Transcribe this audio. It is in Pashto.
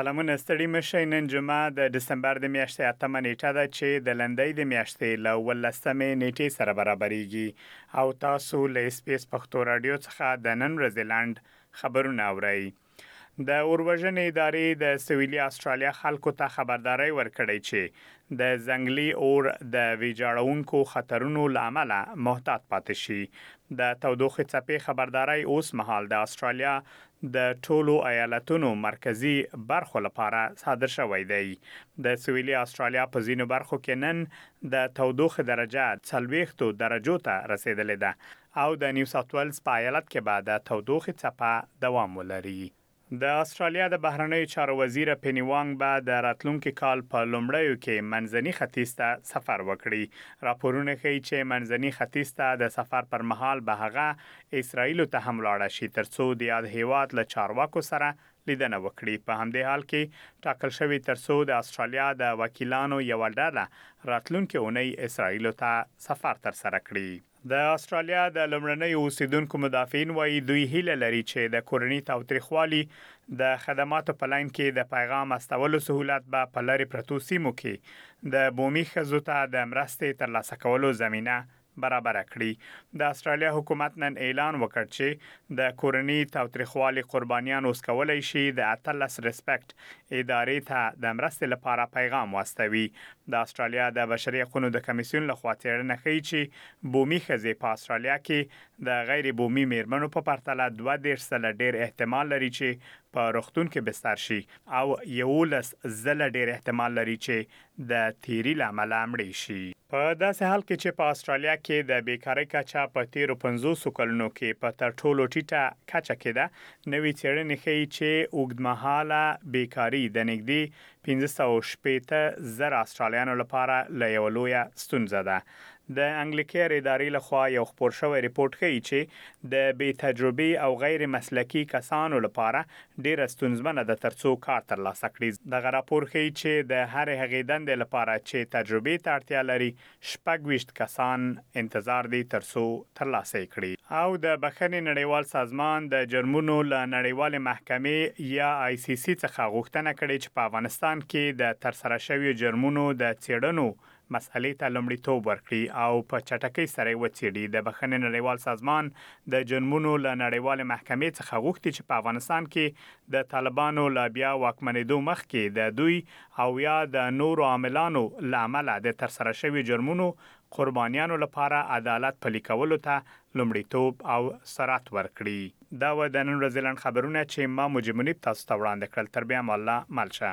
سلامونه ستړي مشئ نن جمعه د دسمبر د میاشتې اتمه نیټه ده چې د لندۍ د میاشتې له ولسمې نیټې سره برابریږي او تاسو له اس بي اس پښتو راډیو څخه د نن ورځې لنډ خبرونه اورئ. د اوروژنې ادارې د سویلي اسټرالیا خلکو ته خبرداری ورکړی چې د ځنګلي اور د ویجاړونکو خطرونو له امله محتاط پاتې شي. د تودوخې څپې خبرداری اوس مهال د اسټرالیا د ټولو ایالتونو مرکزي برخو لپاره صادر شوی دی. د سویلي اسټرالیا په ځینو برخو کې نن د تودوخې درجه څلوېښتو درجو ته رسېدلې ده او د نیوساوتویلز په ایالت کې به د تودوخې څپه دوام ولري. د اسټرالیا د بهرنیو چارو وزیره پیني وانګ به د راتلونکي کال په لومړیو کې منځني ختیځ ته سفر وکړي. راپورونه ښيي چې منځني ختیځ ته د سفر پر مهال به هغه اسراییلو ته هم لاړه شي ترڅو د یاد هېواد له چارواکو سره لیدنه وکړي، په همدې حال کې ټاکل شوې ترڅو د اسټرالیا د وکیلانو یوه ډله راتلونکې اونۍ اسراییلو ته سفر ترسره کړي. د اسټرالیا د لومړنیو اوسیدونکو مدافعین وایي، دوی هیله لري چې د کورني تاوتریخوالي د خدماتو په لین کې د پیغام استولو سهولت به په لرې پرتو سیمو کې د بومي ښځو ته د مرستې ترلاسه کولو زمینه برابره کړي. د اسټرالیا حکومت نن اعلان وکړ چې د کورني تاوتریخوالي قربانیان اوس کولی شي د اتلس ریسپکټ ادارې ته د مرستې لپاره پیغام واستوي. د اسټرالیا د بشري حقونو د کمېسیون له خوا څېړنه ښيي چې بومي ښځې په اسټرالیا کې د غیر بومي مېرمنو په پرتله دوه دېرش ځله ډېر احتمال لري چې په روغتون کې بستر شي او یوولس ځله ډېر احتمال لري چې د تیري له امله مړې شي. په داسې حال کې چې په اسټرالیا کې د بیکارۍ کچه په تیرو پنځوسو کلونو کې په تر ټولو ټیټه کچه کې ده، نوې څیړنې ښیي چې اوږدمهاله بیکاري د نږدې پنځه سوه او شپېته زره اسټرالیانو لپاره له یوه لویه ستونزه ده. د انګلکېر ادارې له خوا یو خپور شوی رپوټ ښيي چې د بې تجربې او غیر مسلکي کسانو لپاره ډېره ستونزمنه ده تر څو کار تر لاسه کړي. دغه راپور ښيي چې د هرې هغې دندې لپاره چې تجربې ته اړتیا لري شپږ ویشت کسان انتظار دي تر څو تر لاسه یې کړي. او د بخښنې نړیوال سازمان د جرمونو له نړیوالې محکمې یا آی سي سي څخه غوښتنه کړې چې په افغانستان کې د تر سره شویو جرمونو د څېړنو مسئلې ته لومړیتوب ورکړي او په چټکۍ سره یې وڅېړي. د بښنې نړیوال سازمان د جرمونو له نړیوالې محکمې څخه غوښتي چې په افغانستان کې د طالبانو له بیا واکمنېدو مخکې د دوی او یا د نورو عاملانو له امله د ترسره شویو جرمونو قربانیانو لپاره عدالت پلي کولو ته لومړیتوب او سرعت ورکړي. دا وه د نن ورځې لنډ خبرونه چې ما مجیب منیب تاسو ته وړاندې کړل. تر بیا مو الله مل شه.